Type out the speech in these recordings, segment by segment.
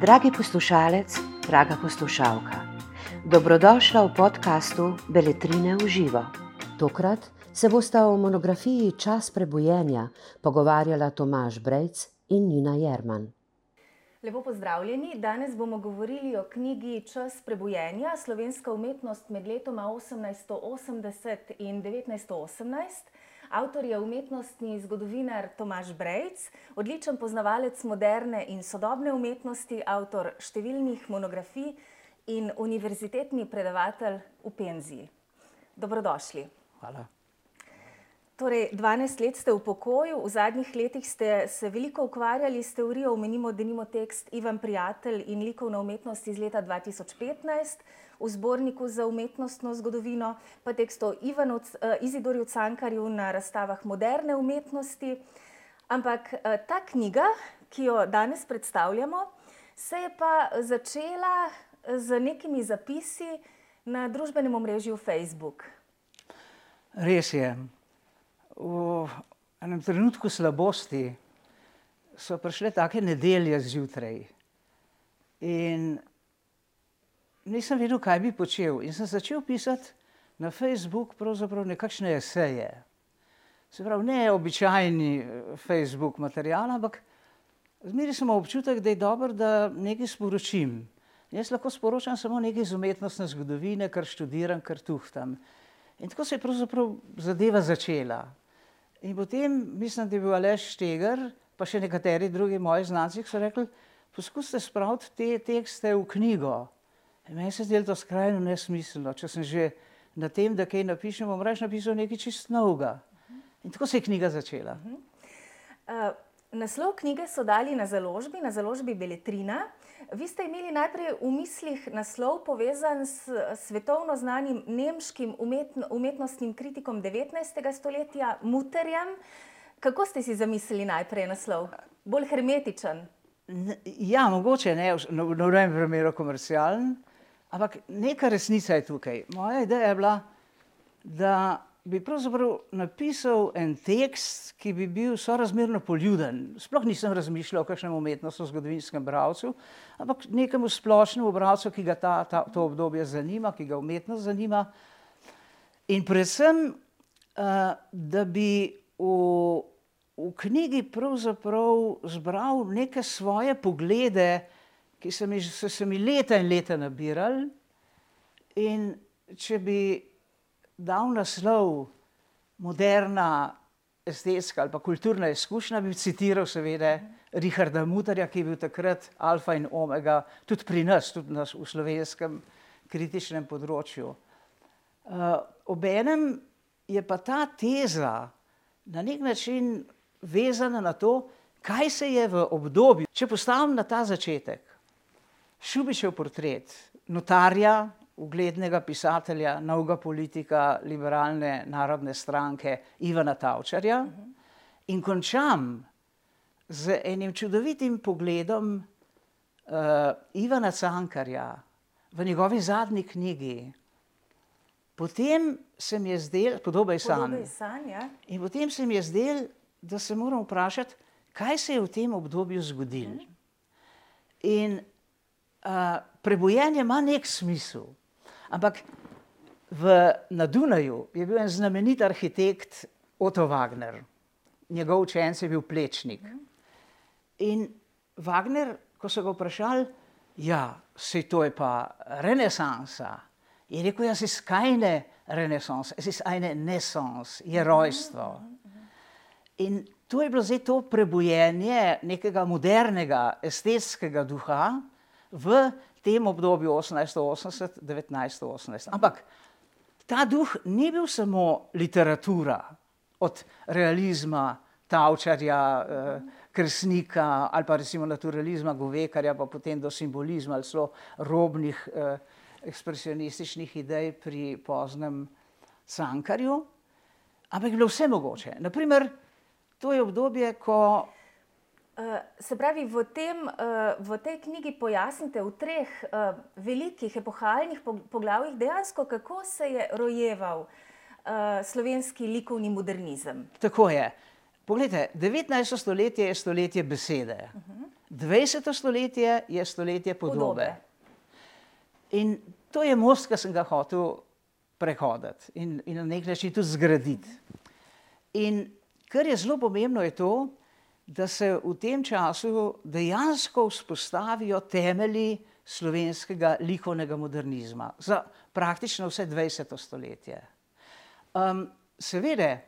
Dragi poslušalec, draga poslušalka, dobrodošla v podkastu Beletrine v živo. Tokrat se bosta o monografiji Čas prebujenja pogovarjala Tomaž Brejc in Nina Jerman. Lepo pozdravljeni. Danes bomo govorili o knjigi Čas prebujenja, slovenska umetnost med letoma 1880 in 1918. Avtor je umetnostni zgodovinar Tomaž Brejc, odličen poznavalec moderne in sodobne umetnosti, avtor številnih monografij in univerzitetni predavatelj v penziji. Dobrodošli. Hvala. Torej, 12 let ste v pokoju, v zadnjih letih ste se veliko ukvarjali s teorijo, omenimo denimo tekst Ivan Prijatelj in likovna umetnost iz leta 2015 v zborniku za umetnostno zgodovino, pa tekst o Ivanu, uh, Izidorju Cankarju na razstavah moderne umetnosti. Ampak uh, ta knjiga, ki jo danes predstavljamo, se je pa začela z nekimi zapisi na družbenem omrežju Facebook. Res je v enem trenutku slabosti so prišle take nedelje zjutraj. In nisem vedel, kaj bi počel. In sem začel pisati na Facebook nekakšne eseje. Se pravi, ne običajni eh, Facebook material, ampak zmeri sem občutek, da je dobro, da nekaj sporočim. Jaz lahko sporočam samo nekaj iz umetnostne zgodovine, kar študiram, kar tuhtam. In tako se je pravzaprav zadeva začela. In potem, mislim, da je bil Aleš Štegar, pa še nekateri drugi moji znanci, ki so rekli, poskusite spraviti te tekste v knjigo. Meni se zdi to skrajno nesmiselno, če sem že na tem, da kaj napišem, bom reč napisal nekaj čist novega. In tako se je knjiga začela. Uh, naslov knjige so dali na založbi, na založbi Beletrina. Vi ste imeli najprej v mislih naslov povezan s svetovno znanim nemškim umetn umetnostnim kritikom 19. stoletja, Muterjem. Kako ste si zamislili najprej naslov? Bolj hermetičen? Ja, mogoče ne, v novem primeru komercialen, ampak neka resnica je tukaj. Moja ideja je bila, da bi pravzaprav napisal en tekst, ki bi bil sorazmerno poljuden. Sploh nisem razmišljal o kakšnem umetnostnem zgodovinskem bralcu, ampak nekemu splošnemu bralcu, ki ga ta, ta, to obdobje zanima, ki ga umetnost zanima. In predvsem, uh, da bi v, v knjigi pravzaprav zbral neke svoje poglede, ki so, mi, so se mi leta in leta nabirali. In če bi dal naslov moderna estetska ali pa kulturna izkušnja, bi citiral seveda Richarda Mutarja, ki je bil takrat alfa in omega, tudi pri nas, tudi nas v slovenskem kritičnem področju. Uh, obenem je pa ta teza na nek način vezana na to, kaj se je v obdobju, če postavim na ta začetek, Šubičev portret notarja, uglednega pisatelja, novega politika liberalne narodne stranke Ivana Tavčarja in končam z enim čudovitim pogledom uh, Ivana Cankarja v njegovi zadnji knjigi. Potem se mi je zdel, podobaj sanj. Ja. In potem se mi je zdel, da se moram vprašati, kaj se je v tem obdobju zgodilo. In uh, prebojenje ima nek smisel. Ampak v, na Dunaju je bil en znamenit arhitekt Otto Wagner, njegov učenec je bil plečnik. In Wagner, ko so ga vprašali, ja, se to je pa renesansa, je rekel, jaz iz kajne renesanse, jaz iz ajne nesans, je rojstvo. In to je bilo zdaj to prebujenje nekega modernega, estetskega duha v tem obdobju 1880-1918. Ampak ta duh ni bil samo literatura, od realizma, Tavčarja, eh, Krsnika ali pa recimo naturalizma Govekarja, pa potem do simbolizma ali celo robnih eh, ekspresionističnih idej pri poznem Cankarju. Ampak je bilo vse mogoče. Naprimer, to je obdobje, ko se pravi, v, tem, eh, v tej knjigi pojasnite v treh eh, velikih epohalnih poglavjih dejansko, kako se je rojeval slovenski likovni modernizem. Tako je. Poglejte, 19. stoletje je stoletje besede, 20. stoletje je stoletje podobe. Podobe. In to je most, ki sem ga hotel prehoditi in, in na nek način tudi zgraditi. In kar je zelo pomembno, je to, da se v tem času dejansko vzpostavijo temelji slovenskega likovnega modernizma za praktično vse 20. stoletje. Um, seveda,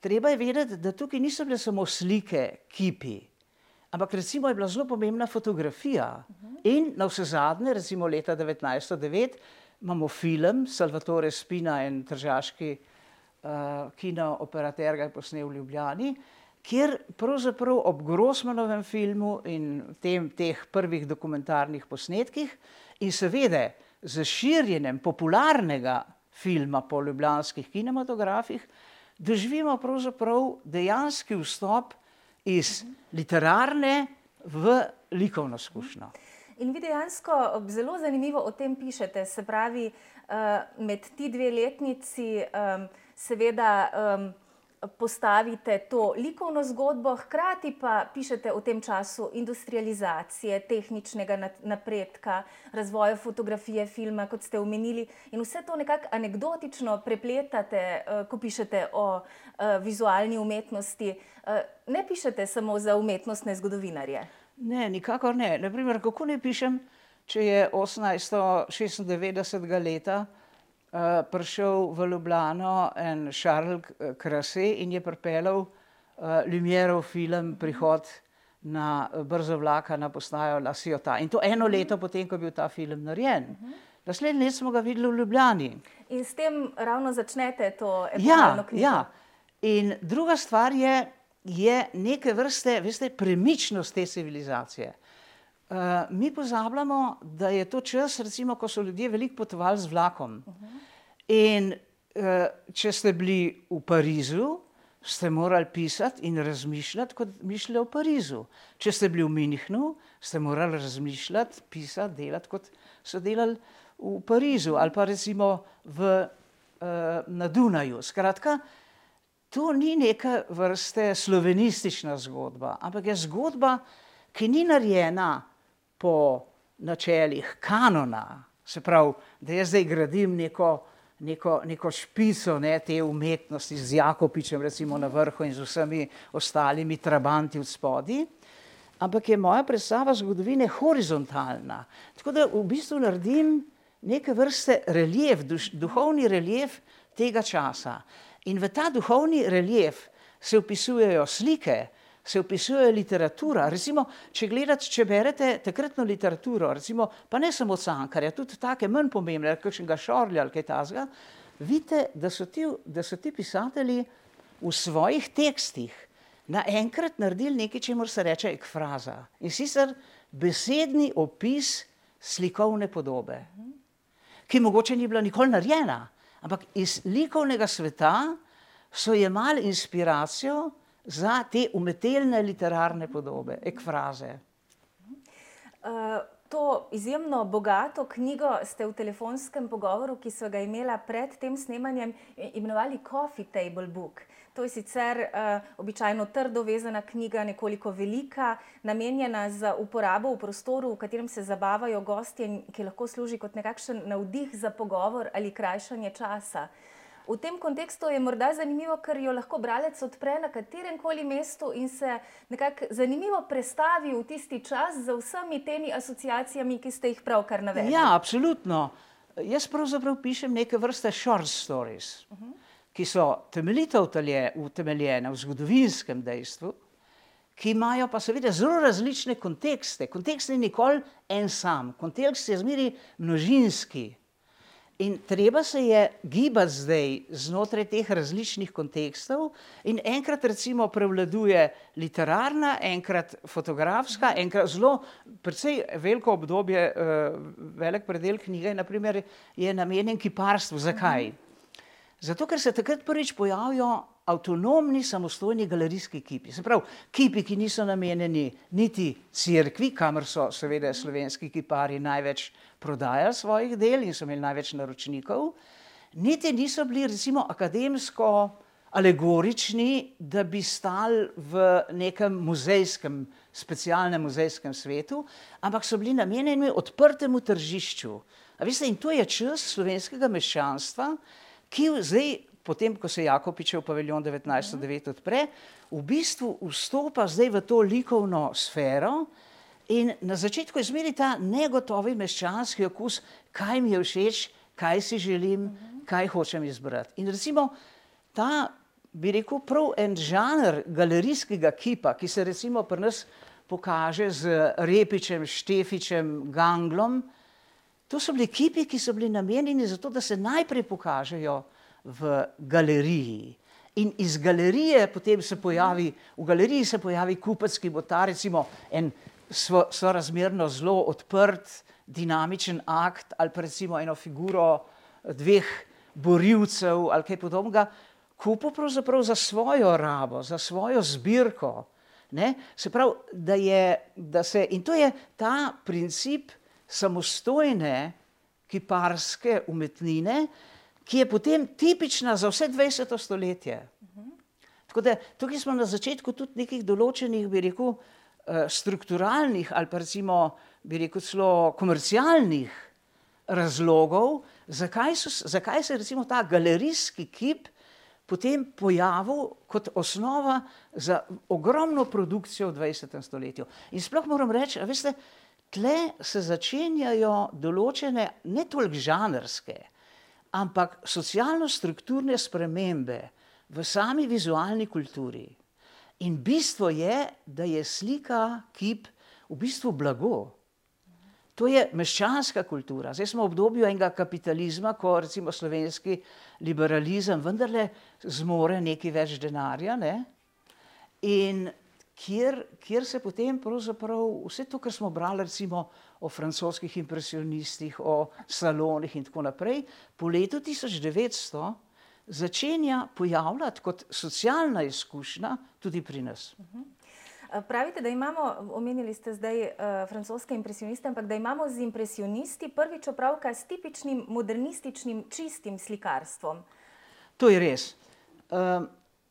treba je vedeti, da tukaj niso bile samo slike, kipi, ampak recimo je bila zelo pomembna fotografija. In na vse zadnje, recimo leta 1909, imamo film Salvatore Spina in tržaški uh, kinooperater ga je posnel v Ljubljani, kjer pravzaprav ob Grossmanovem filmu in tem, teh prvih dokumentarnih posnetkih in seveda z širjenjem popularnega filma po ljubljanskih kinematografih, doživimo pravzaprav dejanski vstop iz literarne v likovno izkušnjo. In vi dejansko zelo zanimivo o tem pišete, se pravi, uh, med ti dve letnici, um, seveda. Postavite to likovno zgodbo, hkrati pa pišete o tem času industrializacije, tehničnega napredka, razvoja fotografije, filma, kot ste omenili, in vse to nekako anekdotično prepletate, ko pišete o vizualni umetnosti. Ne pišete samo za umetnostne zgodovinarje. Ne, nikakor ne. Naprimer, kako ne pišem, če je 1896. leta uh, prišel v Ljubljano en Charles Krase in je pripeljal uh, Lumierov film Prihod na brzo vlaka na postajo La Ciotat. In to eno leto potem, ko je bil ta film narejen. Naslednje leto smo ga videli v Ljubljani. In s tem ravno začnete to Ja, epohalno knjigo. ja. In druga stvar je, je neke vrste, veste, premičnost te civilizacije. Uh, mi pozabljamo, da je to čas, recimo, ko so ljudje veliko potovali z vlakom. In uh, če ste bili v Parizu, ste morali pisati in razmišljati, kot mislijo v Parizu. Če ste bili v Minhnu, ste morali razmišljati, pisati, delati, kot so delali v Parizu ali pa recimo v, uh, na Dunaju. Skratka, to ni neka vrste slovenistična zgodba, ampak je zgodba, ki ni narejena po načelih kanona, se pravi, da jaz zdaj gradim neko, neko, neko špico ne, te umetnosti z Jakopičem recimo na vrhu in z vsemi ostalimi trabanti v spodi, ampak je moja predstava zgodovine horizontalna. Tako da v bistvu naredim neke vrste relief, duš, duhovni relief tega časa. In v ta duhovni relief se upisujejo slike, se upisuje literatura. Recimo, če gledate, če berete takratno literaturo, recimo, pa ne samo Cankarja, tudi take manj pomembne, kakšnega Šorlja ali kaj takega, vidite, da so ti, da so ti pisatelji v svojih tekstih naenkrat naredili nekaj, čemu se reče ekfraza. In sicer besedni opis slikovne podobe, ki mogoče ni bila nikoli narejena, ampak iz likovnega sveta so jemali inspiracijo za te umetelne literarne podobe, ekfraze. Uh, to izjemno bogato knjigo ste v telefonskem pogovoru, ki so ga imela pred tem snemanjem, imenovali Coffee Table Book. To je sicer uh, običajno trdo vezana knjiga, nekoliko velika, namenjena za uporabo v prostoru, v katerem se zabavajo gostje, ki lahko služi kot nekakšen navdih za pogovor ali krajšanje časa. V tem kontekstu je morda zanimivo, ker jo lahko bralec odpre na katerem koli mestu in se nekako zanimivo prestavi v tisti čas z vsemi temi asociacijami, ki ste jih pravkar navedli. Ja, absolutno. Jaz pravzaprav pišem neke vrste short stories, uh -huh. ki so temeljito utemeljene v zgodovinskem dejstvu, ki imajo pa seveda zelo različne kontekste. Kontekst ni nikoli en sam, kontekst je zmeri množinski. In treba se je gibati zdaj znotraj teh različnih kontekstov, in enkrat recimo prevladuje literarna, enkrat fotografska, enkrat zelo, precej veliko obdobje, velik predel knjige, naprimer, je namenjen kiparstvu. Zakaj? Zato, ker se takrat prvič pojavijo avtonomni, samostojni galerijski kipi. Se pravi, kipi, ki niso namenjeni niti cerkvi, kamor so seveda slovenski kiparji največ prodajali svojih del in so imeli največ naročnikov, niti niso bili recimo akademsko alegorični, da bi stali v nekem muzejskem, specialnem muzejskem svetu, ampak so bili namenjeni odprtemu tržišču. A veste, in to je čas slovenskega meščanstva, ki zdaj, potem, ko se Jakopičev paviljon 1909 odpre, v bistvu vstopa zdaj v to likovno sfero in na začetku je zmeri ta negotovi meščanski okus, kaj mi je všeč, kaj si želim, kaj hočem izbrati. In recimo ta, bi rekel, prav en žanr galerijskega kipa, ki se recimo pri nas pokaže z Repičem, Štefičem, Ganglom, to so bili kipi, ki so bili namenjeni za to, da se najprej pokažejo v galeriji. In iz galerije potem se pojavi, v galeriji se pojavi kupec, ki bo ta recimo en sorazmerno zelo odprt, dinamičen akt ali pa recimo eno figuro dveh borilcev ali kaj podobnega, kupil pravzaprav za svojo rabo, za svojo zbirko. Ne? Se pravi, da je, da se, in to je ta princip samostojne kiparske umetnine, ki je potem tipična za vse 20. stoletje. Tako da tukaj smo na začetku tudi nekih določenih, bi rekel, strukturalnih ali pa recimo, bi rekel, celo komercialnih razlogov, zakaj, so, zakaj se recimo ta galerijski kip potem pojavil kot osnova za ogromno produkcijo v 20. stoletju. In sploh moram reči, veste, tle se začenjajo določene, ne toliko žanrske, ampak socialno-strukturne spremembe v sami vizualni kulturi. In bistvo je, da je slika, kip v bistvu blago. To je meščanska kultura. Zdaj smo v obdobju enega kapitalizma, ko recimo slovenski liberalizem vendarle zmore nekaj več denarja. Ne? In kjer, kjer se potem pravzaprav vse to, kar smo brali recimo o francoskih impresionistih, o salonih in tako naprej, po letu 1900 začenja pojavljati kot socialna izkušnja tudi pri nas. -huh. Eh, pravite, da imamo, omenili ste zdaj uh, francoske impresioniste, ampak da imamo z impresionisti prvič opravka s tipičnim modernističnim, čistim slikarstvom. To je res. Uh,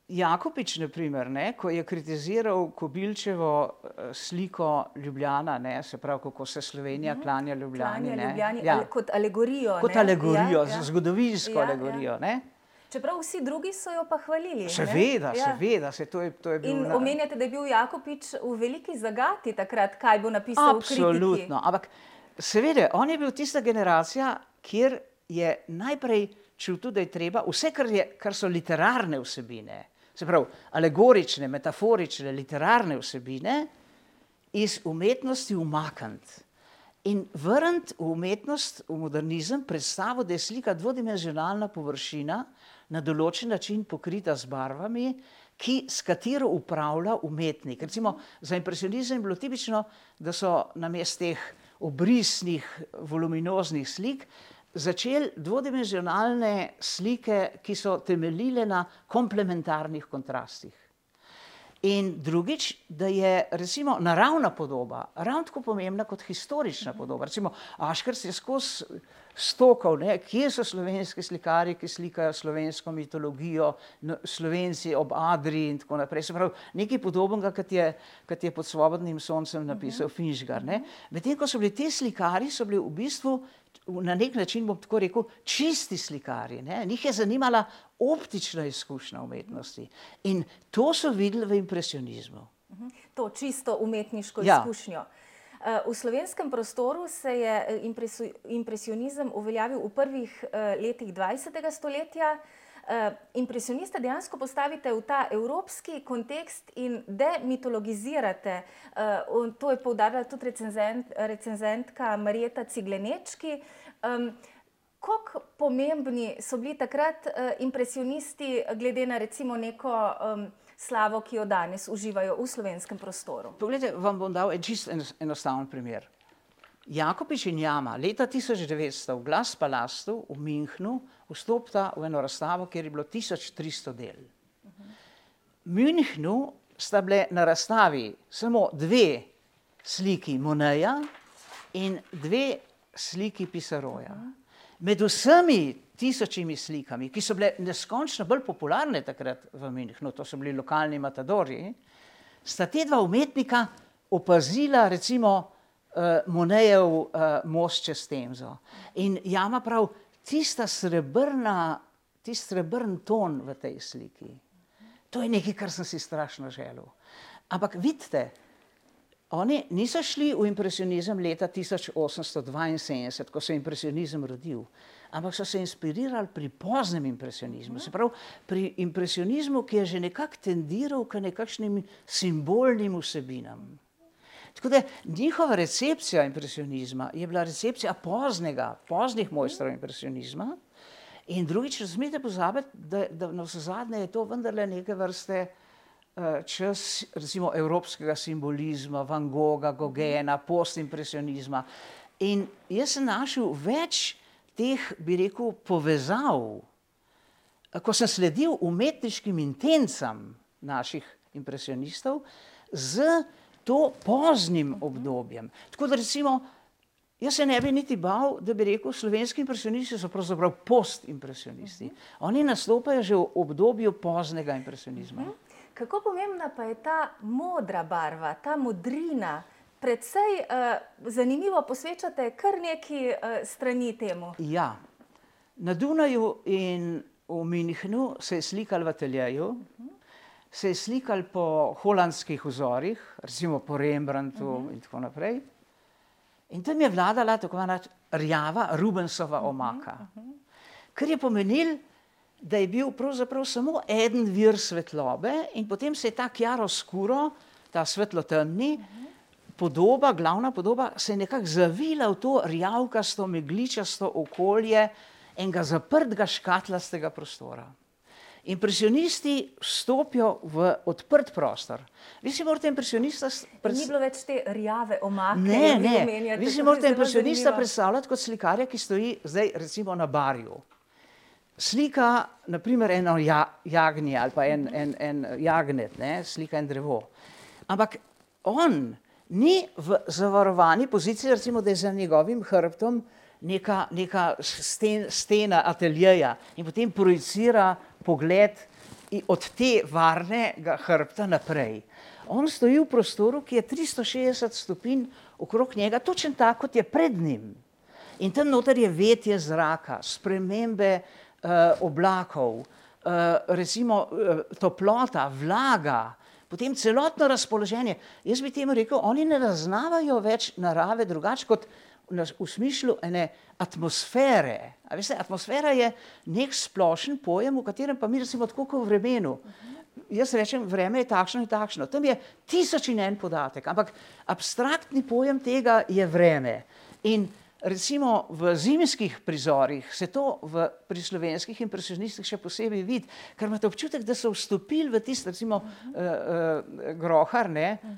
Jakopič, na primer, ne, ko je kritiziral Kobilčevo sliko Ljubljana, ne, se pravi, kako se Slovenija mhm. -huh. klanja Ljubljani. Klanja Ljubljani ja. kot alegorijo. Kot ne? alegorijo, ja, ja. zgodovinsko ja, alegorijo. Ja. Ne. Čeprav vsi drugi so jo pa hvalili. Seveda, ja. seveda. Se to je, to je In omenjate, da je bil Jakopič v veliki zagati takrat, kaj bo napisal Absolutno. v Absolutno. Ampak seveda, on je bil tista generacija, kjer je najprej čutil, da je treba vse, kar, je, kar so literarne vsebine, se pravi alegorične, metaforične, literarne vsebine, iz umetnosti umakniti. In vrniti v umetnost, v modernizem, predstavo, da je slika dvodimenzionalna površina, na določen način pokrita z barvami, ki, s katero upravlja umetnik. Recimo, za impresionizem je bilo tipično, da so na mestu teh obrisnih, voluminoznih slik začeli dvodimenzionalne slike, ki so temeljile na komplementarnih kontrastih. In drugič, da je recimo naravna podoba ravno tako pomembna kot historična podoba. Recimo Aškar se je skozi stokal, ne, kje so slovenski slikari, ki slikajo slovensko mitologijo, slovenci ob Adri in tako naprej. Se pravi, nekaj podobnega, kot je, kot je pod svobodnim soncem napisal uh -huh. Finžgar. Medtem ko so bili ti slikari, so bili v bistvu na nek način, bom tako rekel, čisti slikari. Ne? Njih je zanimala optična izkušnja umetnosti. In to so videli v impresionizmu. Mhm. To čisto umetniško ja. izkušnjo. Eh, v slovenskem prostoru se je eh, impresionizem uveljavil v prvih eh, letih 20. stoletja. Impresioniste dejansko postavite v ta evropski kontekst in demitologizirate. To je poudarila tudi recenzent, recenzentka Marijeta Ciglenečki. Kako pomembni so bili takrat impresionisti, glede na recimo neko slavo, ki jo danes uživajo v slovenskem prostoru. Poglejte, vam bom dal en čist enostaven primer. Jakopič in Jama leta 1900 v Glas Palastu v Münchnu vstopta v eno razstavo, kjer je bilo 1300 del. V Münchnu sta bile na razstavi samo dve sliki Moneja in dve sliki Pisaroja. med vsemi tisočimi slikami, ki so bile neskončno bolj popularne takrat v Münchnu, to so bili lokalni matadori, sta te dva umetnika opazila recimo uh, Monejev uh, most čez Temzo. In jama prav, tista srebrna, tisti srebrn ton v tej sliki, to je nekaj, kar sem si strašno želel. Ampak vidite, Oni niso šli v impresionizem leta 1872, ko se je impresionizem rodil, ampak so se inspirirali pri poznem impresionizmu, se pravi pri impresionizmu, ki je že nekako tendiral k nekakšnim simbolnim vsebinam. Tako da njihova recepcija impresionizma je bila recepcija poznega, poznih mojstrov impresionizma in drugič, razumete pozabiti, da, da na vse zadnje je to vendarle neke vrste Eh, čas recimo evropskega simbolizma, Van Gogha, Gogena, postimpresionizma. In jaz sem našel več teh, bi rekel, povezav, eh, ko sem sledil umetniškim intencam naših impresionistov z to poznim obdobjem. Tako da recimo, jaz se ne bi niti bal, da bi rekel, slovenski impresionisti so pravzaprav postimpresionisti. Oni nastopajo že v obdobju poznega impresionizma. Kako pomembna pa je ta modra barva, ta modrina? Predvsej uh, zanimivo posvečate kar neki uh, strani temu. Ja, na Dunaju in v Münchnu se je slikal v ateljeju, se je slikal po holandskih vzorih, recimo po Rembrandtu uh -huh. in tako naprej. In tam je vladala tako imenovana rjava Rubensova omaka, uh -huh. kar je pomenil, da je bil pravzaprav samo en vir svetlobe, in potem se je ta kjaroskuro, ta svetlo-temni, podoba, glavna podoba, se je nekako zavila v to rjavkasto, megličasto okolje enega zaprtega škatlastega prostora. Impresionisti vstopijo v odprt prostor. Vi si morate impresionista. Pred... Ni bilo več te rjave omake. Ne, ne. Vi si morate impresionista predstavljati kot slikarja, ki stoji zdaj recimo na barju slika, naprimer, eno ja, jagnje ali pa en, en, en jagnet, ne, slika en drevo. Ampak on ni v zavarovani poziciji, recimo, da je za njegovim hrbtom neka, neka sten, stena ateljeja in potem projicira pogled od te varnega hrbta naprej. On stoji v prostoru, ki je 360 stopinj okrog njega, točno tako, kot je pred njim. In tam noter je vetje zraka, spremembe uh, oblakov, uh, recimo uh, toplota, vlaga, potem celotno razpoloženje. Jaz bi temu rekel, oni ne zaznavajo več narave drugače kot v, smislu ene atmosfere. Veste, atmosfera je nek splošen pojem, v katerem pa mi recimo tako kot v vremenu. Jaz rečem, vreme je takšno in takšno. Tam je tisoč in en podatek, ampak abstraktni pojem tega je vreme. In Recimo v zimskih prizorih se to v, pri slovenskih impresionistih še posebej vidi, ker imate občutek, da so vstopili v tisto, recimo uh -huh. uh, uh, grohar ne, uh -huh.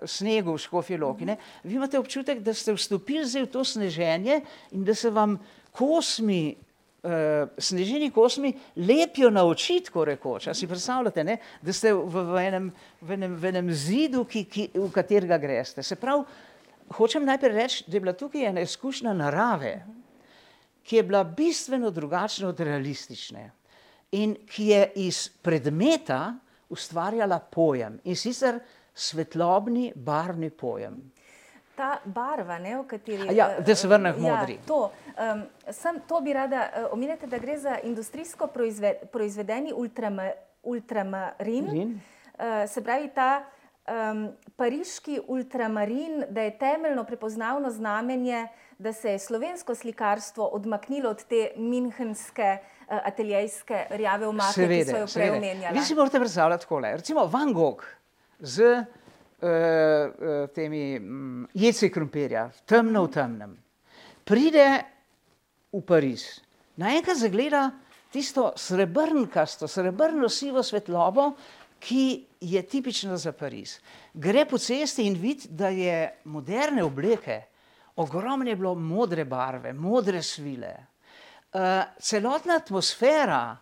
v snegu v Škofjeloki. Ne. Vi imate občutek, da ste vstopili zdaj v to sneženje in da se vam kosmi, uh, sneženi kosmi lepijo na oči, tako rekoč. A si predstavljate, ne, da ste v, v, enem, v, enem, v enem zidu, ki, ki, v katerega greste. Se pravi, hočem najprej reči, da je bila tukaj ena izkušnja narave, ki je bila bistveno drugačna od realistične in ki je iz predmeta ustvarjala pojem in sicer svetlobni barvni pojem. Ta barva, ne, v kateri je. Ja, da se vrnem k ja, modri. Ja, to, um, sem, to bi rada uh, omeniti, da gre za industrijsko proizved, proizvedeni ultrama, ultramarin. Uh, se pravi, ta um, pariški ultramarin, da je temeljno prepoznavno znamenje, da se je slovensko slikarstvo odmaknilo od te minhenske uh, ateljejske rjave omake, seveda, ki so jo prej omenjali. Vi si morate predstavljati takole. Recimo Van Gogh z uh, uh, temi um, jeci krompirja, temno v temnem, pride v Pariz, naenkrat zagleda tisto srebrnkasto, srebrno sivo svetlobo, ki je tipična za Pariz. Gre po cesti in vidi, da je moderne obleke, ogromne je bilo modre barve, modre svile. Uh, celotna atmosfera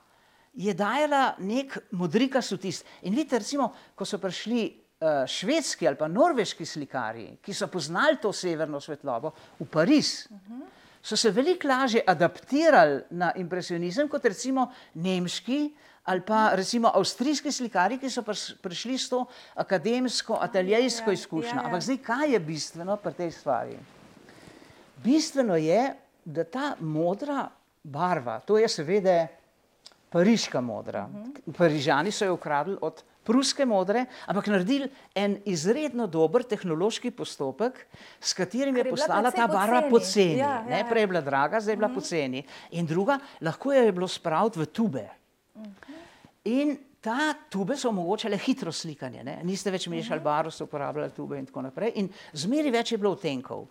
je dajala nek modrika sutist. In vidite, recimo, ko so prišli uh, švedski ali pa norveški slikari, ki so poznali to severno svetlobo v Pariz, uh -huh. so se veliko lažje adaptirali na impresionizem kot recimo nemški ali pa recimo avstrijski slikari, ki so prišli s to akademsko, ateljejsko ja, izkušnjo. Ja, ja. Ampak zdaj, kaj je bistveno pri tej stvari? Bistveno je, da ta modra barva, to je seveda pariška modra. Parižani so jo ukradli od pruske modre, ampak naredili en izredno dober tehnološki postopek, s katerim je, je postala ta barva poceni. Ja, ja, ja. Prej je bila draga, zdaj je bila uh mhm. -huh. poceni. In druga, lahko jo je bilo spraviti v tube. Uh -huh. In ta tube so omogočale hitro slikanje. Ne? Niste več mešali -huh. barv, so uporabljali tube in tako naprej. In zmeri več je bilo utenkov.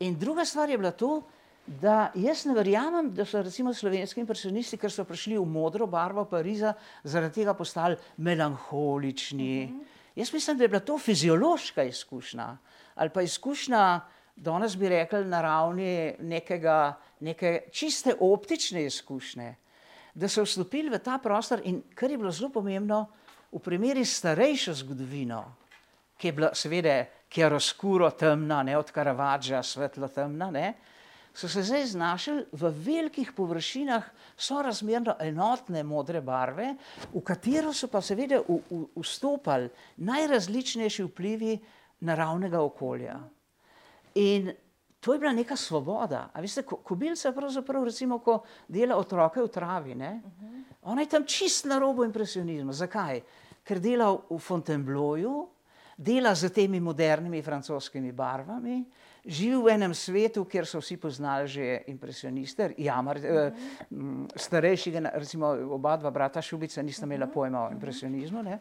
In druga stvar je bila to, da jaz ne verjamem, da so recimo slovenski impresionisti, ker so prišli v modro barvo Pariza, zaradi tega postali melankolični. Mm -hmm. Jaz mislim, da je bila to fiziološka izkušnja ali pa izkušnja, danes bi rekli, na ravni nekega, neke čiste optične izkušnje, da so vstopili v ta prostor in kar je bilo zelo pomembno, v primeri starejšo zgodovino, ki je bila seveda chiaroscuro temna, ne od Karavadža, svetlo temna, ne, so se zdaj znašli v velikih površinah sorazmerno enotne modre barve, v katero so pa seveda vstopali najrazličnejši vplivi naravnega okolja. In to je bila neka svoboda. A veste, kobilca pravzaprav, recimo, ko dela otroke v travi, ne, ona je tam čist na robu impresionizma. Zakaj? Ker dela v Fontainebleauju, dela z temi modernimi francoskimi barvami, živi v enem svetu, kjer so vsi poznali že impresioniste, jamar, uh -huh. uh, starejši, recimo oba dva brata Šubica, nista imela pojma o impresionizmu. Ne?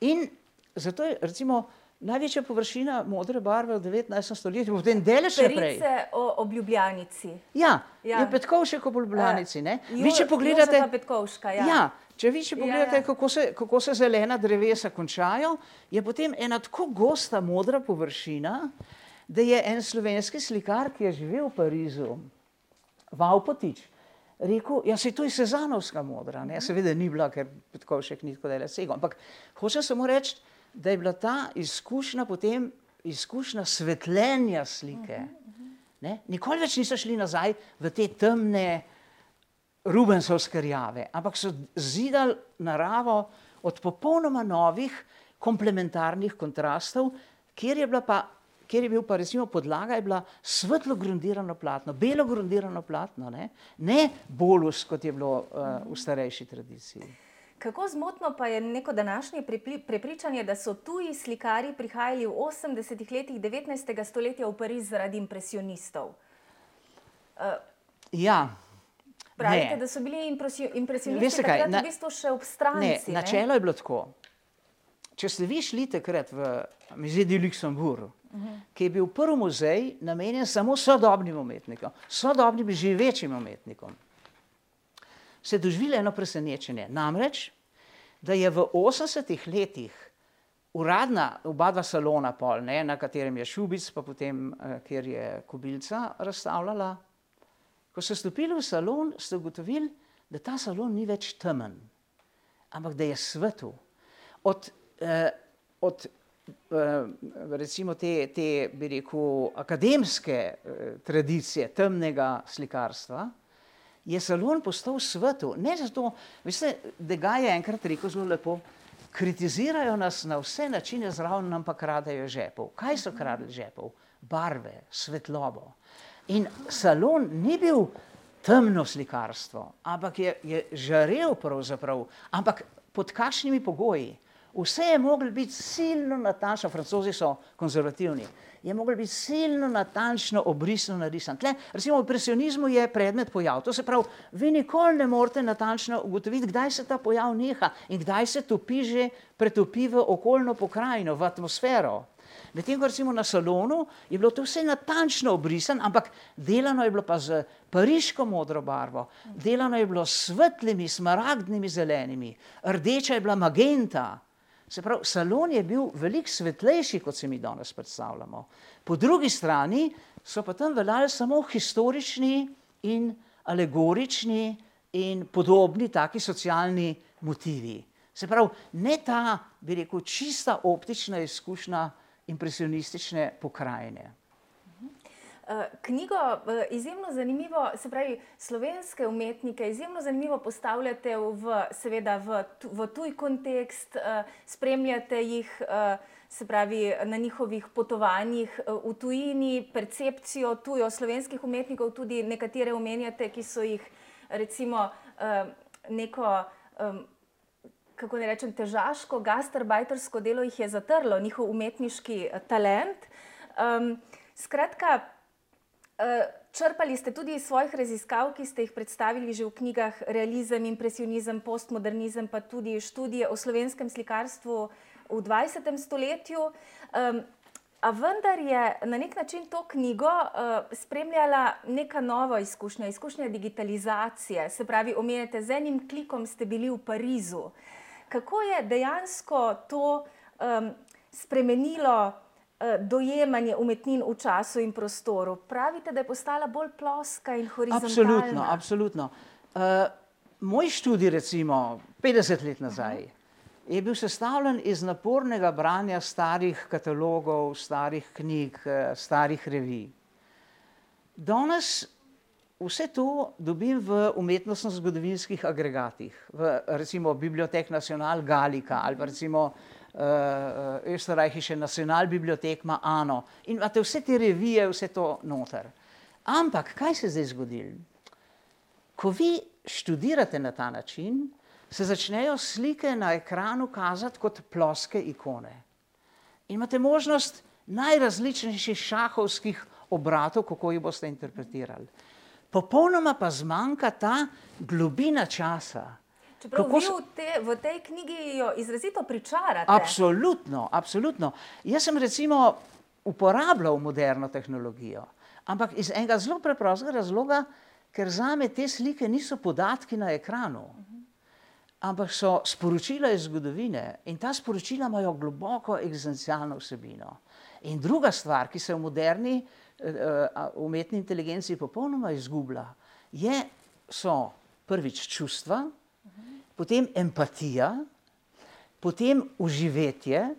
In zato je recimo največja površina modre barve v 19. stoletju, potem delež naprej. o obljubljanici. Ja, ja. je Petkovšek ob obljubljanici. Uh, vi, če pogledate, Petkovška, ja. ja. Če vi, če pogledate, ja, ja. Kako, se, kako se zelena drevesa končajo, je potem ena tako gosta modra površina, da je en slovenski slikar, ki je živel v Parizu, Vaupotič, rekel, ja se to je sezanovska modra, ne, seveda ni bila, ker še ni tako dela sego, ampak hoče samo reči, da je bila ta izkušnja potem izkušnja svetljenja slike. Ne? Nikoli več niso šli nazaj v te temne Rubensovske rjave, ampak so zidali naravo od popolnoma novih komplementarnih kontrastov, kjer je bila pa kjer je bil pa recimo podlaga, je bila svetlo grundirano platno, belo grundirano platno, ne, ne bolus, kot je bilo uh, v starejši tradiciji. Kako zmotno pa je neko današnje prepričanje, da so tuji slikari prihajali v 80-ih letih 19. stoletja v Pariz zaradi impresionistov? Uh, ja. Pravite, ne. da so bili impresionisti takrat na, v bistvu še ob strani. Načelo je bilo tako. Če ste vi šli takrat v Muzej de Luxembourg, ki je bil prvi muzej namenjen samo sodobnim umetnikom, sodobnim živečim umetnikom. Se je doživelo eno presenečenje. Namreč, da je v 80-ih letih uradna oba dva salona, pol, ne, na katerem je Šubic, pa potem, eh, kjer je Kubilca razstavljala, ko so stopili v salon, ste ugotovili, da ta salon ni več temen, ampak da je svetu. Od, eh, od Eh, recimo te, te bi rekel, akademske eh, tradicije temnega slikarstva, je salon postal svetu. Ne zato, veste, da ga je enkrat rekel zelo lepo, kritizirajo nas na vse načine, zraven nam pa kradejo žepov. Kaj so kradli žepov? Barve, svetlobo. In salon ni bil temno slikarstvo, ampak je, je žarel pravzaprav, ampak pod kakšnimi pogoji? Vse je moglo biti silno natančno, francozi so konzervativni, je moglo biti silno natančno obrisno narisan. Tle, recimo v impresionizmu je predmet pojav. To se pravi, vi nikoli ne morete natančno ugotoviti, kdaj se ta pojav neha in kdaj se topi že pretopi v okoljno pokrajino, v atmosfero. Medtem ko recimo na salonu je bilo to vse natančno obrisan, ampak delano je bilo pa z pariško modro barvo, delano je bilo s svetlimi, smaragdnimi zelenimi, rdeča je bila magenta. Se pravi, salon je bil veliko svetlejši, kot se mi danes predstavljamo. Po drugi strani so pa tam veljali samo historični in alegorični in podobni taki socialni motivi. Se pravi, ne ta, bi rekel, čista optična izkušnja impresionistične pokrajine. Knjigo izjemno zanimivo, se pravi, slovenske umetnike izjemno zanimivo postavljate v, seveda, v, v tuj kontekst, spremljate jih, se pravi, na njihovih potovanjih v tujini, percepcijo tujo slovenskih umetnikov, tudi nekatere omenjate, ki so jih recimo neko, kako ne rečem, težaško, gastarbajtersko delo jih je zatrlo, njihov umetniški talent. Skratka, črpali ste tudi iz svojih raziskav, ki ste jih predstavili že v knjigah Realizem, impresionizem, postmodernizem, pa tudi študije o slovenskem slikarstvu v dvajsetem stoletju. A vendar je na neki način to knjigo spremljala neka nova izkušnja, izkušnja digitalizacije, se pravi, omenjate, z enim klikom ste bili v Parizu. Kako je dejansko to spremenilo dojemanje umetnin v času in prostoru? Pravite, da je postala bolj ploska in horizontalna. Absolutno, absolutno. moj študij recimo petdeset let nazaj je bil sestavljen iz napornega branja starih katalogov, starih knjig, starih revij. Danes vse to dobim v umetnostno-zgodovinskih agregatih, v recimo Bibliothèque nationale Gallica ali pa recimo Österreichische Nationalbibliothek ima Ano. In imate vse te revije, vse to noter. Ampak kaj se je zdaj zgodilo? Ko vi študirate na ta način, se začnejo slike na ekranu kazati kot ploske ikone. In imate možnost najrazličnejših šahovskih obratov, kako jih boste interpretirali. Popolnoma pa zmanjka ta globina časa. Čeprav vi v v tej knjigi jo izrazito pričarate. Absolutno, absolutno. Jaz sem recimo uporabljal moderno tehnologijo, ampak iz enega zelo preprostega razloga, ker zame te slike niso podatki na ekranu, ampak so sporočila iz zgodovine, in ta sporočila imajo globoko eksistencialno vsebino. In druga stvar, ki se v moderni umetni inteligenci popolnoma izgublja, je, so prvič čustva, potem empatija, potem vživetje,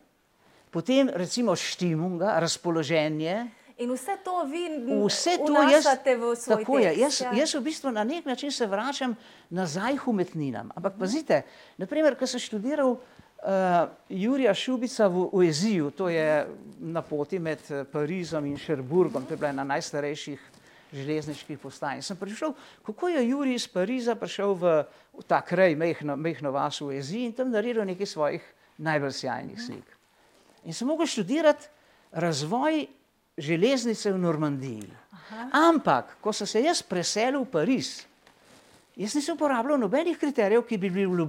potem recimo stimmung, razpoloženje. In vse to vi Vse to jaz, vnašate v svoj tekst, tako je, jaz, ja. jaz v bistvu na neki način se vračam nazaj k umetninam, ampak pazite, na primer, ko sem študiral Jurija Šubica v Ueziju, to je na poti med Parizom in Cherbourgom, to je bila ena najstarejših železniških postaj, in sem prišel, kako je Jurij iz Pariza prišel v ta kraj, majhno, majhno vas v Ueziji, in tam naredil nekaj svojih najbolj sijajnih slik. In sem mogel študirati razvoj železnice v Normandiji. Ampak ko sem se jaz preselil v Pariz, jaz nisem uporabljal nobenih kriterijev, ki bi bili v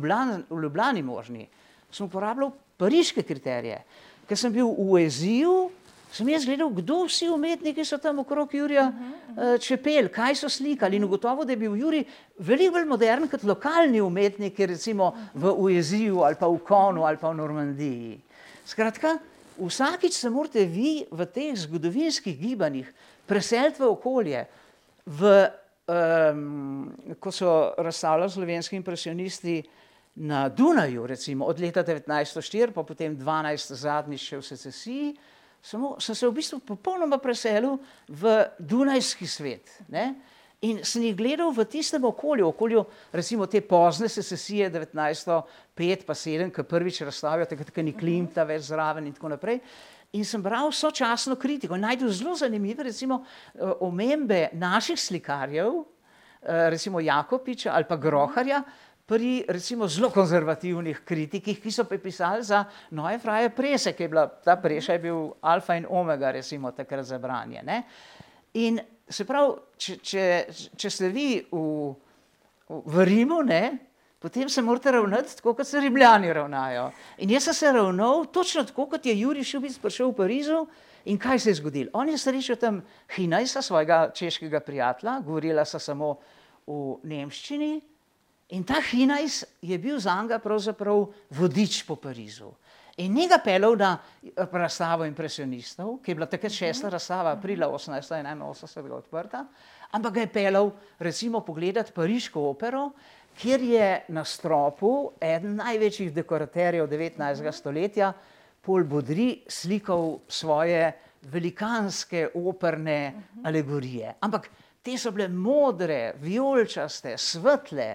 v Ljubljani možni. Sem uporabljal pariške kriterije. Ko sem bil v Ueziju, sem jaz gledal, kdo vsi umetniki so tam okrog Jurija čepeli, kaj so slikali, in ugotovil, da je bil Jurij veliko bolj moderen kot lokalni umetniki recimo v Ueziju ali pa v Conu ali pa v Normandiji. Skratka, vsakič se morate vi v teh zgodovinskih gibanjih preseliti v okolje, v ko so razstavljali slovenski impresionisti na Dunaju recimo od leta devetnajststo štiri pa potem dvanajst zadnjič še v secesiji, samo sem se v bistvu popolnoma preselil v dunajski svet, ne. In sem jih gledal v tistem okolju, okolju recimo te pozne secesije devetnajststo pet pa sedem, ke prvič razstavijo, takrat ko ni Klimta več zraven in tako naprej. In sem bral sočasno kritiko in našel zelo zanimive recimo omembe naših slikarjev, recimo Jakopiča ali pa Groharja, pri recimo zelo konzervativnih kritikih, ki so pisali za Neue Freie Presse, ki je bila, ta Preša je bil alfa in omega recimo takrat za branje, ne. In se pravi, če, če, če ste vi v, v Rimu, ne, potem se morate ravnati tako, kot se Rimljani ravnajo. In jaz sem se ravnal točno tako, kot je Jurij Šubic prišel v Parizu, in kaj se je zgodilo? On je srečal tam Hinajsa, svojega češkega prijatelja, govorila sta samo v nemščini, in ta Hinajs je bil zanj pravzaprav vodič po Parizu. In ni ga peljal na razstavo impresionistov, ki je bila takrat šesta razstava, aprila osemnajststo enainosemdeset odprta, ampak ga je peljal recimo pogledat pariško opero, kjer je na stropu eden največjih dekoraterjev devetnajstega stoletja, Paul Baudry, slikal svoje velikanske operne alegorije. Ampak te so bile modre, vijolčaste, svetle.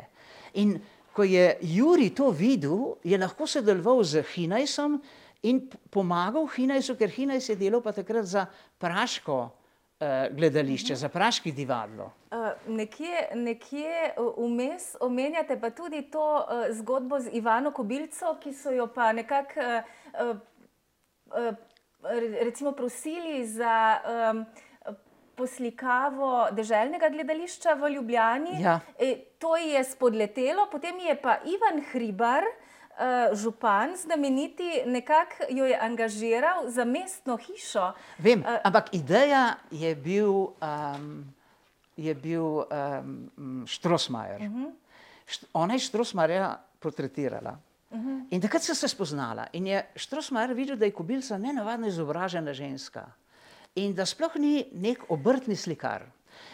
In ko je Juri to videl, je lahko sodeloval z Hinajsom in pomagal Hinajsu, ker Hinajs je delal pa takrat za praško uh, gledališče, za praški divadlo. Uh, nekje, nekje vmes omenjate pa tudi to uh, zgodbo z Ivano Kobilco, ki so jo pa nekako uh, uh, recimo prosili za um, poslikavo deželnega gledališča v Ljubljani. Ja. E, to je spodletelo, potem je pa Ivan Hribar, uh, župan, znameniti, nekako jo je angažiral za mestno hišo. Vem, uh, ampak ideja je bil, um, je bil um, Štrosmajer. Uh -huh. Št ona je Štrosmajerja portretirala. Uh -huh. In takrat so se spoznala in je Štrosmajer videl, da je kobilca nenavadno izobražena ženska in da sploh ni nek obrtni slikar.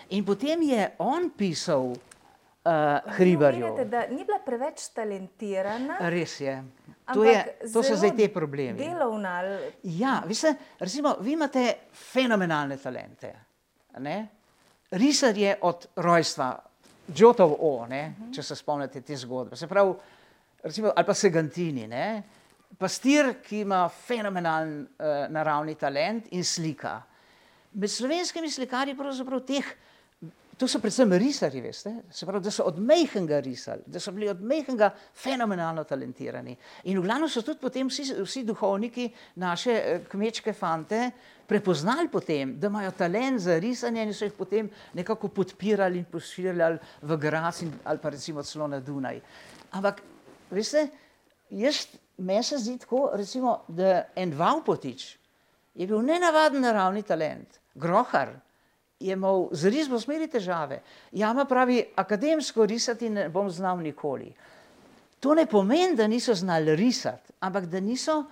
In potem je on pisal uh, Hribarju. Menite, da ni bila preveč talentirana. Res je. To, je, to so zdaj te problemi. Delovna. Ja, veste, recimo, vi imate fenomenalne talente. Ne? Risar je od rojstva, Džotov O, ne? uh -huh. če se spomnite te zgodbe. Se pravi, recimo, ali pa Segantini, ne? pastir, ki ima fenomenalen uh, naravni talent in slika. Med slovenskimi slikarji pravzaprav teh, to so predvsem risari, veste, se pravi, da so od mehkega risali, da so bili od mehkega fenomenalno talentirani. In v glavnem so tudi potem vsi, vsi duhovniki naše eh, kmečke fante prepoznali potem, da imajo talent za risanje in so jih potem nekako podpirali in pošiljali v Graz ali pa recimo celo na Dunaj. Ampak, veste, jaz, meni se zdi tako, recimo, da en Vaupotič je bil nenavaden naravni talent grohar je imel z risbo smeri težave. Jama pravi, akademsko risati ne bom znal nikoli. To ne pomeni, da niso znali risati, ampak da niso,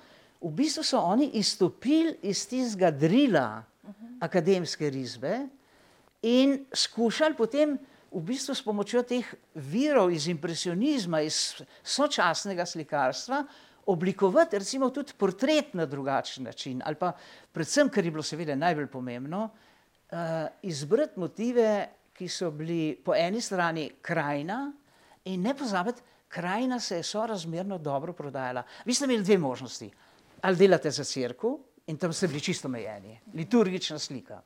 v bistvu so oni izstopili iz tistega drila akademske risbe in skušali potem v bistvu s pomočjo teh virov iz impresionizma, iz sočasnega slikarstva, oblikovati recimo tudi portret na drugačen način ali pa predvsem, kar je bilo seveda najbolj pomembno, uh, izbrati motive, ki so bili po eni strani krajina in ne pozabiti, krajina se je sorazmerno dobro prodajala. Vi ste imeli dve možnosti. Ali delate za crkvu in tam ste bili čisto omejeni, liturgična slika.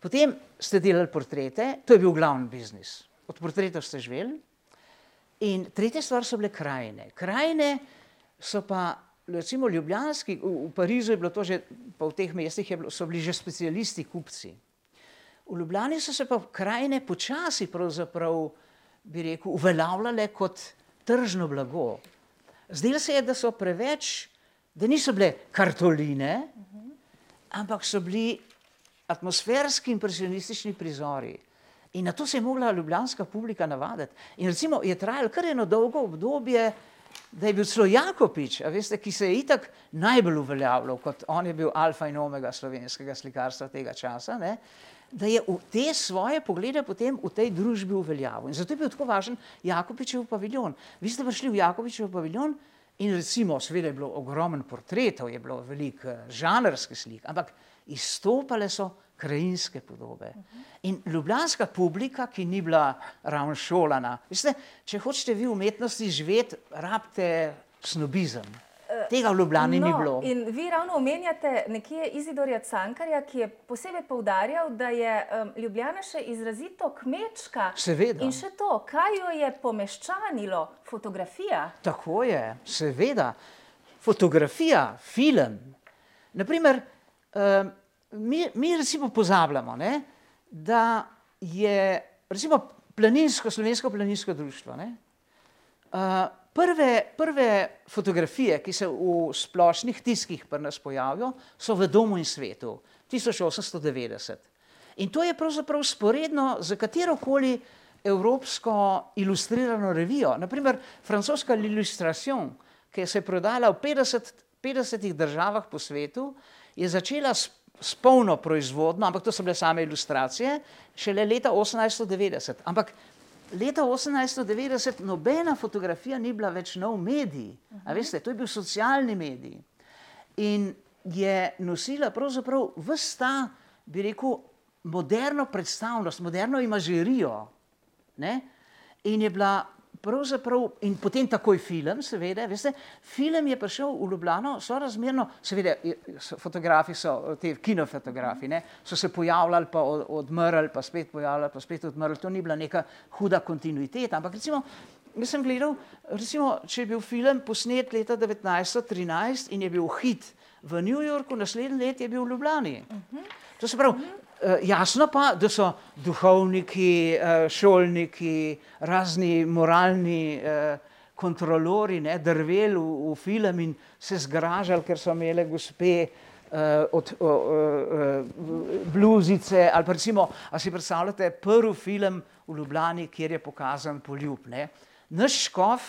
Potem ste delali portrete, to je bil glavni biznis. Od portretov ste živeli. In tretja stvar so bile krajine. Krajine so pa, recimo, ljubljanski, v, v Parizu je bilo to že, pa v teh mestih bilo, so bili že specialisti, kupci. V Ljubljani so se pa krajine počasi, pravzaprav, bi rekel, uveljavljale kot tržno blago. Zdelo se je, da so preveč, da niso bile kartoline, ampak so bili atmosferski impresionistični prizori. In na to se je mogla ljubljanska publika navaditi. In recimo je trajalo kar eno dolgo obdobje, da je bil celo Jakopič, veste, ki se je itak najbolj uveljavljal, kot on je bil alfa in omega slovenskega slikarstva tega časa, ne, da je te svoje poglede potem v tej družbi uveljavil. In zato je bil tako važen Jakopičev paviljon. Vi ste prišli v Jakopičev paviljon in recimo, seveda je bilo ogromen portretov, je bilo veliko eh, žanrskih slik, ampak izstopale so krajinske podobe. In ljubljanska publika, ki ni bila ravno šolana, veste, če hočete vi v umetnosti živeti, rabite snobizem. Tega v Ljubljani no, ni bilo. In vi ravno omenjate nekje Izidorja Cankarja, ki je posebej poudarjal, da je um, Ljubljana še izrazito kmečka. Seveda. In še to, kaj jo je pomeščanilo, fotografija. Tako je, seveda. Fotografija, film. Naprimer, um, mi, mi recimo pozabljamo, ne, da je recimo planinsko, slovensko planinsko društvo. Ne, uh, prve, prve fotografije, ki se v splošnih tiskih pri nas pojavijo, so v Domu in svetu 1890. In to je pravzaprav sporedno z katerokoli evropsko ilustrirano revijo. Naprimer, francoska L'Illustration, ki se je prodala v 50, 50 državah po svetu, je začela s s polno proizvodno, ampak to so bile same ilustracije, šele leta 1890. Ampak leta 1890 nobena fotografija ni bila več nov medij. A veste, to je bil socialni medij. In je nosila pravzaprav vse ta, bi rekel, moderno predstavnost, moderno imažerijo. Ne? In je bila pravzaprav, in potem takoj film, seveda, veste, film je prišel v Ljubljano, so razmerno, seveda, fotografi so, te kinofotografi, ne, so se pojavljali, pa odmrli, pa spet pojavljali, pa spet odmrli, to ni bila neka huda kontinuiteta, ampak recimo, jaz sem gledal, recimo, če je bil film posnet leta 1913 in je bil hit v New Yorku, naslednje let je bil v Ljubljani. To se pravi, jasno pa, da so duhovniki, šolniki, razni moralni kontrolori, ne, drveli v, v film in se zgražali, ker so imele gospe od o, o, o, bluzice ali recimo, a si predstavljate prvi film v Ljubljani, kjer je pokazan poljub, ne. Naš škof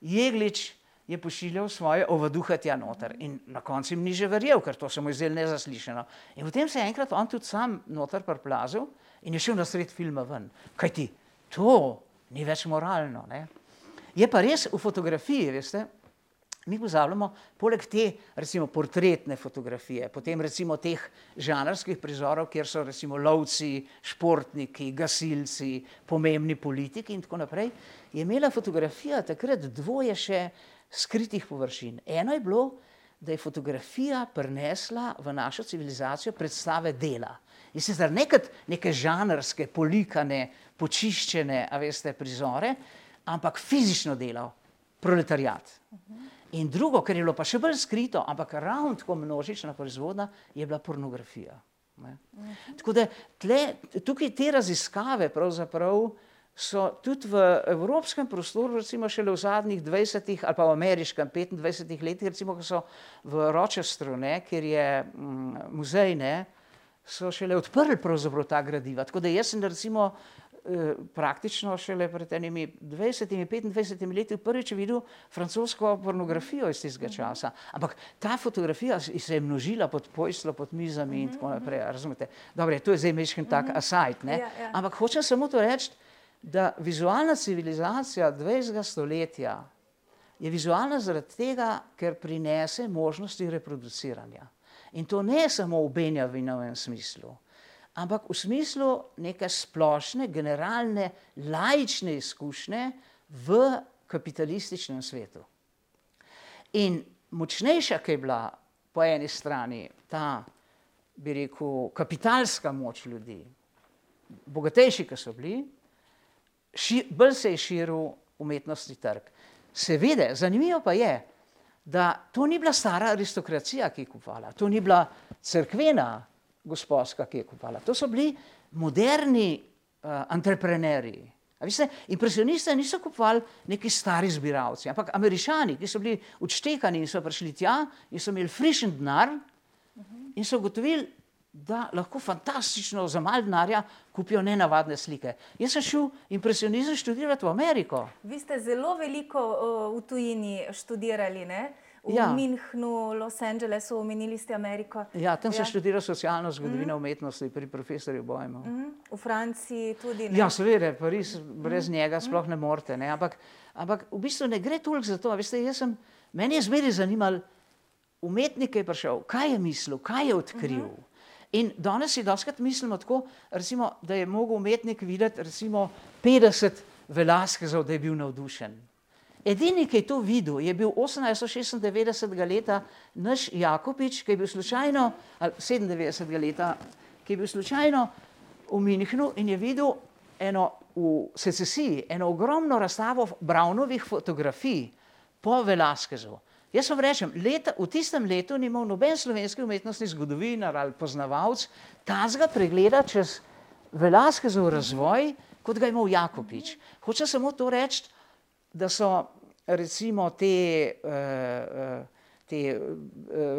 Jeglič je pošiljal svoje ovaduhe tja noter in na koncu jim ni že verjel, ker to se mu je zdelo nezaslišano. In potem se je enkrat on tudi sam noter priplazil in je šel na sred filma ven. Kaj ti, to ni več moralno. Ne? Je pa res v fotografiji, veste, mi pozabljamo, poleg te recimo portretne fotografije, potem recimo teh žanrskih prizorov, kjer so recimo lovci, športniki, gasilci, pomembni politiki in tako naprej, je imela fotografija takrat dvoje še skritih površin. Eno je bilo, da je fotografija prinesla v našo civilizacijo predstave dela. In sicer ne kot neke žanrske, polikane, počiščene, a veste, prizore, ampak fizično delo, proletariat. In drugo, kar je bilo pa še bolj skrito, ampak ravno tako množična proizvodna, je bila pornografija. Ne. Tako da tle, tukaj te raziskave pravzaprav so tudi v evropskem prostoru, recimo šele v zadnjih dvajsetih ali pa v ameriškem petindvajsetih letih, recimo, ko so v Rochesteru, ne, kjer je mm, muzej, ne, so šele odprli pravzaprav ta gradiva. Tako da jaz sem recimo praktično šele pred enimi dvajsetimi, petindvajsetimi leti prvič videl francosko pornografijo iz tistega časa. Ampak ta fotografija se je množila pod posteljo, pod mizami in tako naprej, a razumete. Dobro, to je zdaj majčkeno tak aside, ne. Ampak hočem samo to reči, da vizualna civilizacija dvajsetega stoletja je vizualna zaradi tega, ker prinese možnosti reproduciranja. In to ne samo v Benjavinovem smislu, ampak v smislu neke splošne, generalne, laične izkušnje v kapitalističnem svetu. In močnejša, ke je bila po eni strani ta, bi rekel, kapitalska moč ljudi, bogatejši, ke so bili, bolj se je širil umetnostni trg. Seveda, zanimivo pa je, da to ni bila stara aristokracija, ki je kupovala, to ni bila cerkvena gosposka, ki je kupovala, to so bili moderni antreprenerji. A veste, impresioniste niso kupovali neki stari zbiralci, ampak Američani, ki so bili odštekani in so prišli tja in so imeli frišen denar in so ugotovili, da lahko fantastično za malo denarja kupijo nenavadne slike. Jaz sem šel impresionizem študirat v Ameriko. Vi ste zelo veliko v tujini študirali, ne? V Ja. Münchnu, Los Angelesu, omenili ste Ameriko. Ja, tam sem študiral socialno zgodovino umetnosti pri profesorju Bojmu. V Franciji tudi, ne? Ja, seveda, Pariz, brez njega sploh ne morete, ne, ampak, ampak v bistvu ne gre toliko za to, a veste, sem, mene je zmeraj zanimalo, umetnik, je prišel, kaj je mislil, kaj je odkril. In danes si dostikrat mislimo tako, recimo, da je mogel umetnik videti recimo petdeset Velasquezov, da je bil navdušen. Edini, ki je to videl, je bil osemnajststo šestindevetdesetega leta naš Jakopič, ki je bil slučajno, ali sedemindevetdesetega leta, ki je bil slučajno v Münchnu in je videl eno v secesiji eno ogromno razstavo Brownovih fotografij po Velasquezu. Jaz vam rečem, leta, v tistem letu ni imel noben slovenski umetnostni zgodovinar ali poznavalec takega pregleda čez Velasquezov razvoj, kot ga je imel Jakopič. Hočem samo to reči, da so recimo te te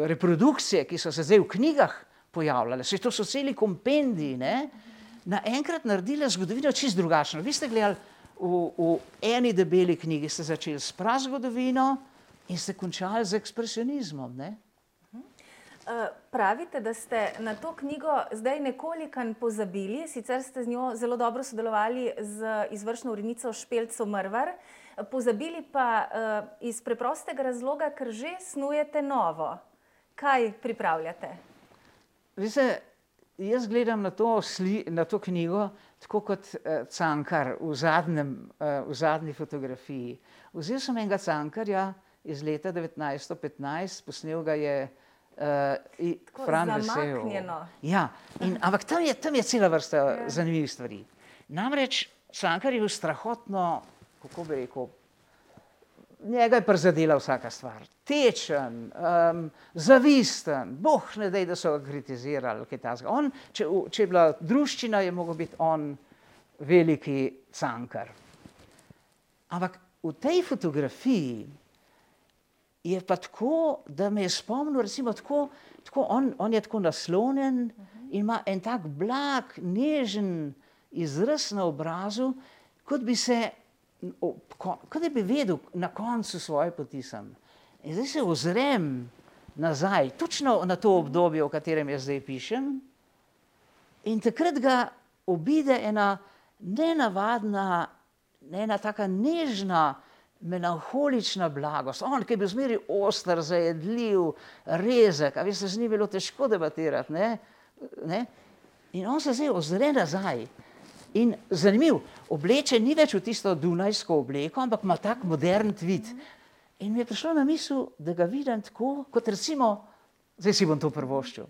reprodukcije, ki so se zdaj v knjigah pojavljale, saj to so celi kompendiji, ne, naenkrat naredile zgodovino čisto drugačno. Vi ste gledali v, v eni debeli knjigi ste začeli s prazgodovino in ste končali z ekspresionizmom, ne. pravite, da ste na to knjigo zdaj nekolikanj pozabili, sicer ste z njo zelo dobro sodelovali z izvršno urednico Špelco Mrvar, pozabili pa iz preprostega razloga, ker že snujete novo. kaj pripravljate? Veste, jaz gledam na to, sli, na to knjigo tako kot uh, Cankar v, zadnjem, uh, v zadnji fotografiji. Vzel sem enega Cankarja iz leta 1915, posnel ga je uh, Fran Vesel. Ja, in, ampak tam je, tam je cela vrsta ja. zanimivih stvari. Namreč Cankar je bil strahotno, kako bi rekel, njega je prizadela vsaka stvar. Tečen, um, zavisten, boh ne dej, da so ga kritizirali. On, če, če je bila druščina, je mogel biti on veliki cankar. Ampak v tej fotografiji je pa tako, da me je spomnil, recimo tako, tako on, on je tako naslonjen in ima en tak blag, nežen izraz na obrazu, kot bi se kot da bi vedel na koncu svoje poti sem. In zdaj se ozrem nazaj, točno na to obdobje, o katerem jaz zdaj pišem, in takrat ga obide ena nenavadna, ena taka nežna, melanholična blagost. On, ki je bil zmeri ostar, zajedljiv, rezek, a veste, z njim bilo težko debatirati, ne? ne? In on se zdaj ozre nazaj In zanimiv, obleče ni več v tisto dunajsko obleko, ampak ima tak modern tvit. In mi je prišlo na misel, da ga vidim tako, kot recimo, zdaj si bom to prvoščil,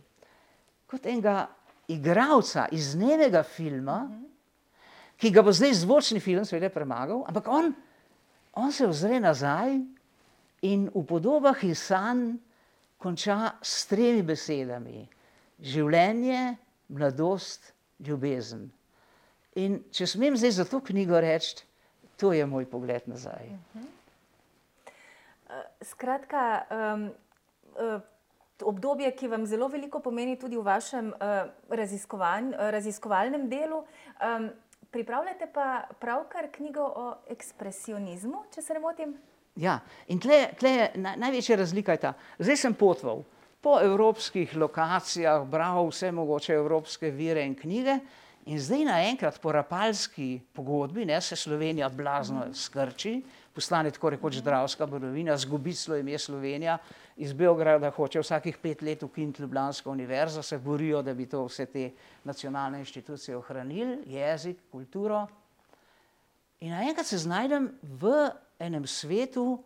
kot enega igralca iz dnevnega filma, ki ga bo zdaj zvočni film seveda premagal, ampak on, on se ozre nazaj in v podobah in sanj konča s tremi besedami. Življenje, mladost, ljubezen. In če smem zdaj za to knjigo reči, to je moj pogled nazaj. Uh -huh. Skratka, um, obdobje, ki vam zelo veliko pomeni tudi v vašem uh, raziskovalnem delu. Pripravljate pa pravkar knjigo o ekspresionizmu, če se ne motim. Ja, in tle, tle je na, največja razlika. Ta. Zdaj sem potval po evropskih lokacijah, bral vse mogoče evropske vire in knjige. In zdaj naenkrat po rapalski pogodbi ne, se Slovenija blazno skrči, postane tako rekoč zdravska borovina, zgubi svoje ime Slovenija, iz Beograda hoče vsakih pet let ukiniti Ljubljansko univerzo, se borijo, da bi to vse te nacionalne inštitucije ohranili, jezik, kulturo. In naenkrat se znajdem v enem svetu,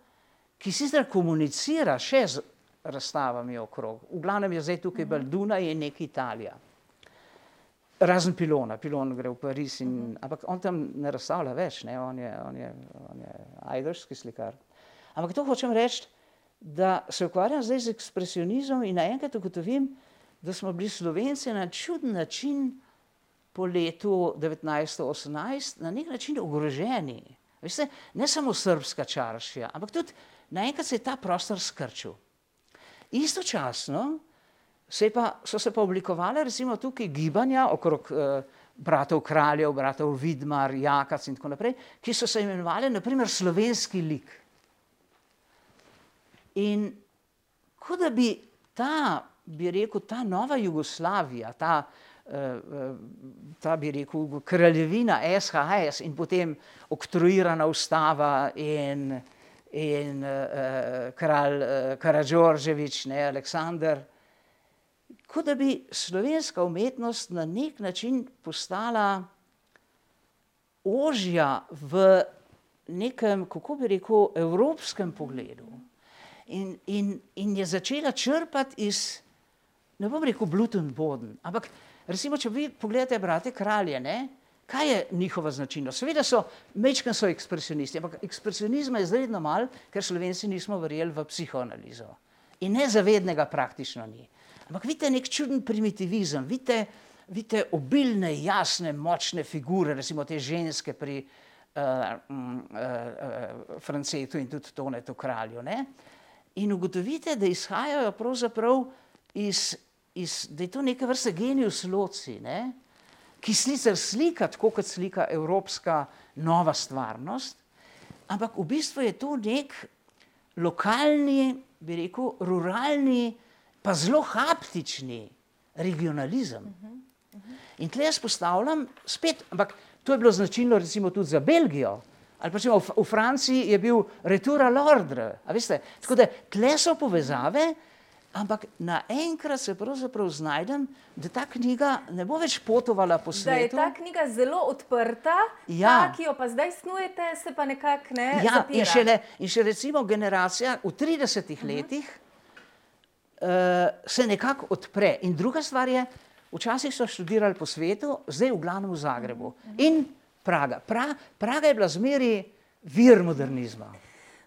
ki sicer komunicira še z razstavami okrog. V glavnem je zdaj tukaj Balduna in nek Italija. Razen pilona, pilon gre v Pariz, in, uh -huh. ampak on tam ne razstavlja več, ne? On, je, on, je, on je ajdrski slikar. Ampak to hočem reči, da se ukvarjam zdaj z ekspresionizmom in naenkrat ugotovim, da smo bili Slovenci na čuden način po letu 1918 na nek način ogroženi. Veste, ne samo srpska čaršija, ampak tudi naenkrat se je ta prostor skrčil. Istočasno Se pa, so se pa oblikovale recimo tukaj gibanja okrog eh, bratov kraljev, bratov Vidmar, Jakac in tako naprej, ki so se imenovali naprimer slovenski lik. In kot da bi ta, bi rekel, ta nova Jugoslavija, ta, eh, ta bi rekel, kraljevina SHS in potem oktroirana ustava in, in eh, kralj eh, Karadžorževič, ne, Aleksandr, kot da bi slovenska umetnost na nek način postala ožja v nekem, kako bi rekel, evropskem pogledu. In, in, in je začela črpati iz, ne bom rekel, Bluton Boden, ampak recimo, če vi pogledate brate kralje, ne, kaj je njihova značilnost? Seveda so, mečkan so ekspresionisti, ampak ekspresionizma je zredno mal, ker slovenci nismo verjeli v psihoanalizo. In nezavednega praktično ni. Ampak vidite nek čuden primitivizem, vidite, vidite obilne, jasne, močne figure, recimo te ženske pri uh, uh, uh, Francetu in tudi Tonetu kralju. Ne? In ugotovite, da izhajajo pravzaprav iz, iz, da je to neke vrste genijus loci, ne? ki sicer slika tako, kot slika evropska nova stvarnost, ampak v bistvu je to nek lokalni, bi rekel, ruralni, pa zelo haptični regionalizem. In tle jaz postavljam spet, ampak to je bilo značilno recimo tudi za Belgijo, ali pa v, v Franciji je bil Retour à l'ordre, tako da tle so povezave, Ampak naenkrat se pravzaprav znajdem, da ta knjiga ne bo več potovala po Da je svetu. ta knjiga zelo odprta, Ja. ta, ki jo pa zdaj snujete, se pa nekako ne Ja, zapira. in, šele, in še recimo generacija v 30 letih uh, se nekako odpre. In druga stvar je, včasih so študirali po svetu, zdaj v glavnem v Zagrebu. In Praga. Pra, Praga je bila zmeri vir modernizma.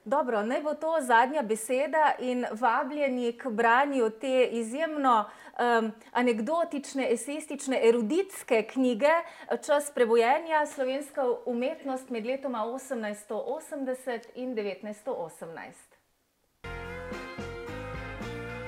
Dobro, naj bo to zadnja beseda in vabljeni k branju te izjemno um, anegdotične, eseistične, eruditske knjige Čas prebojenja slovenska umetnost med letoma 1880 in 1918.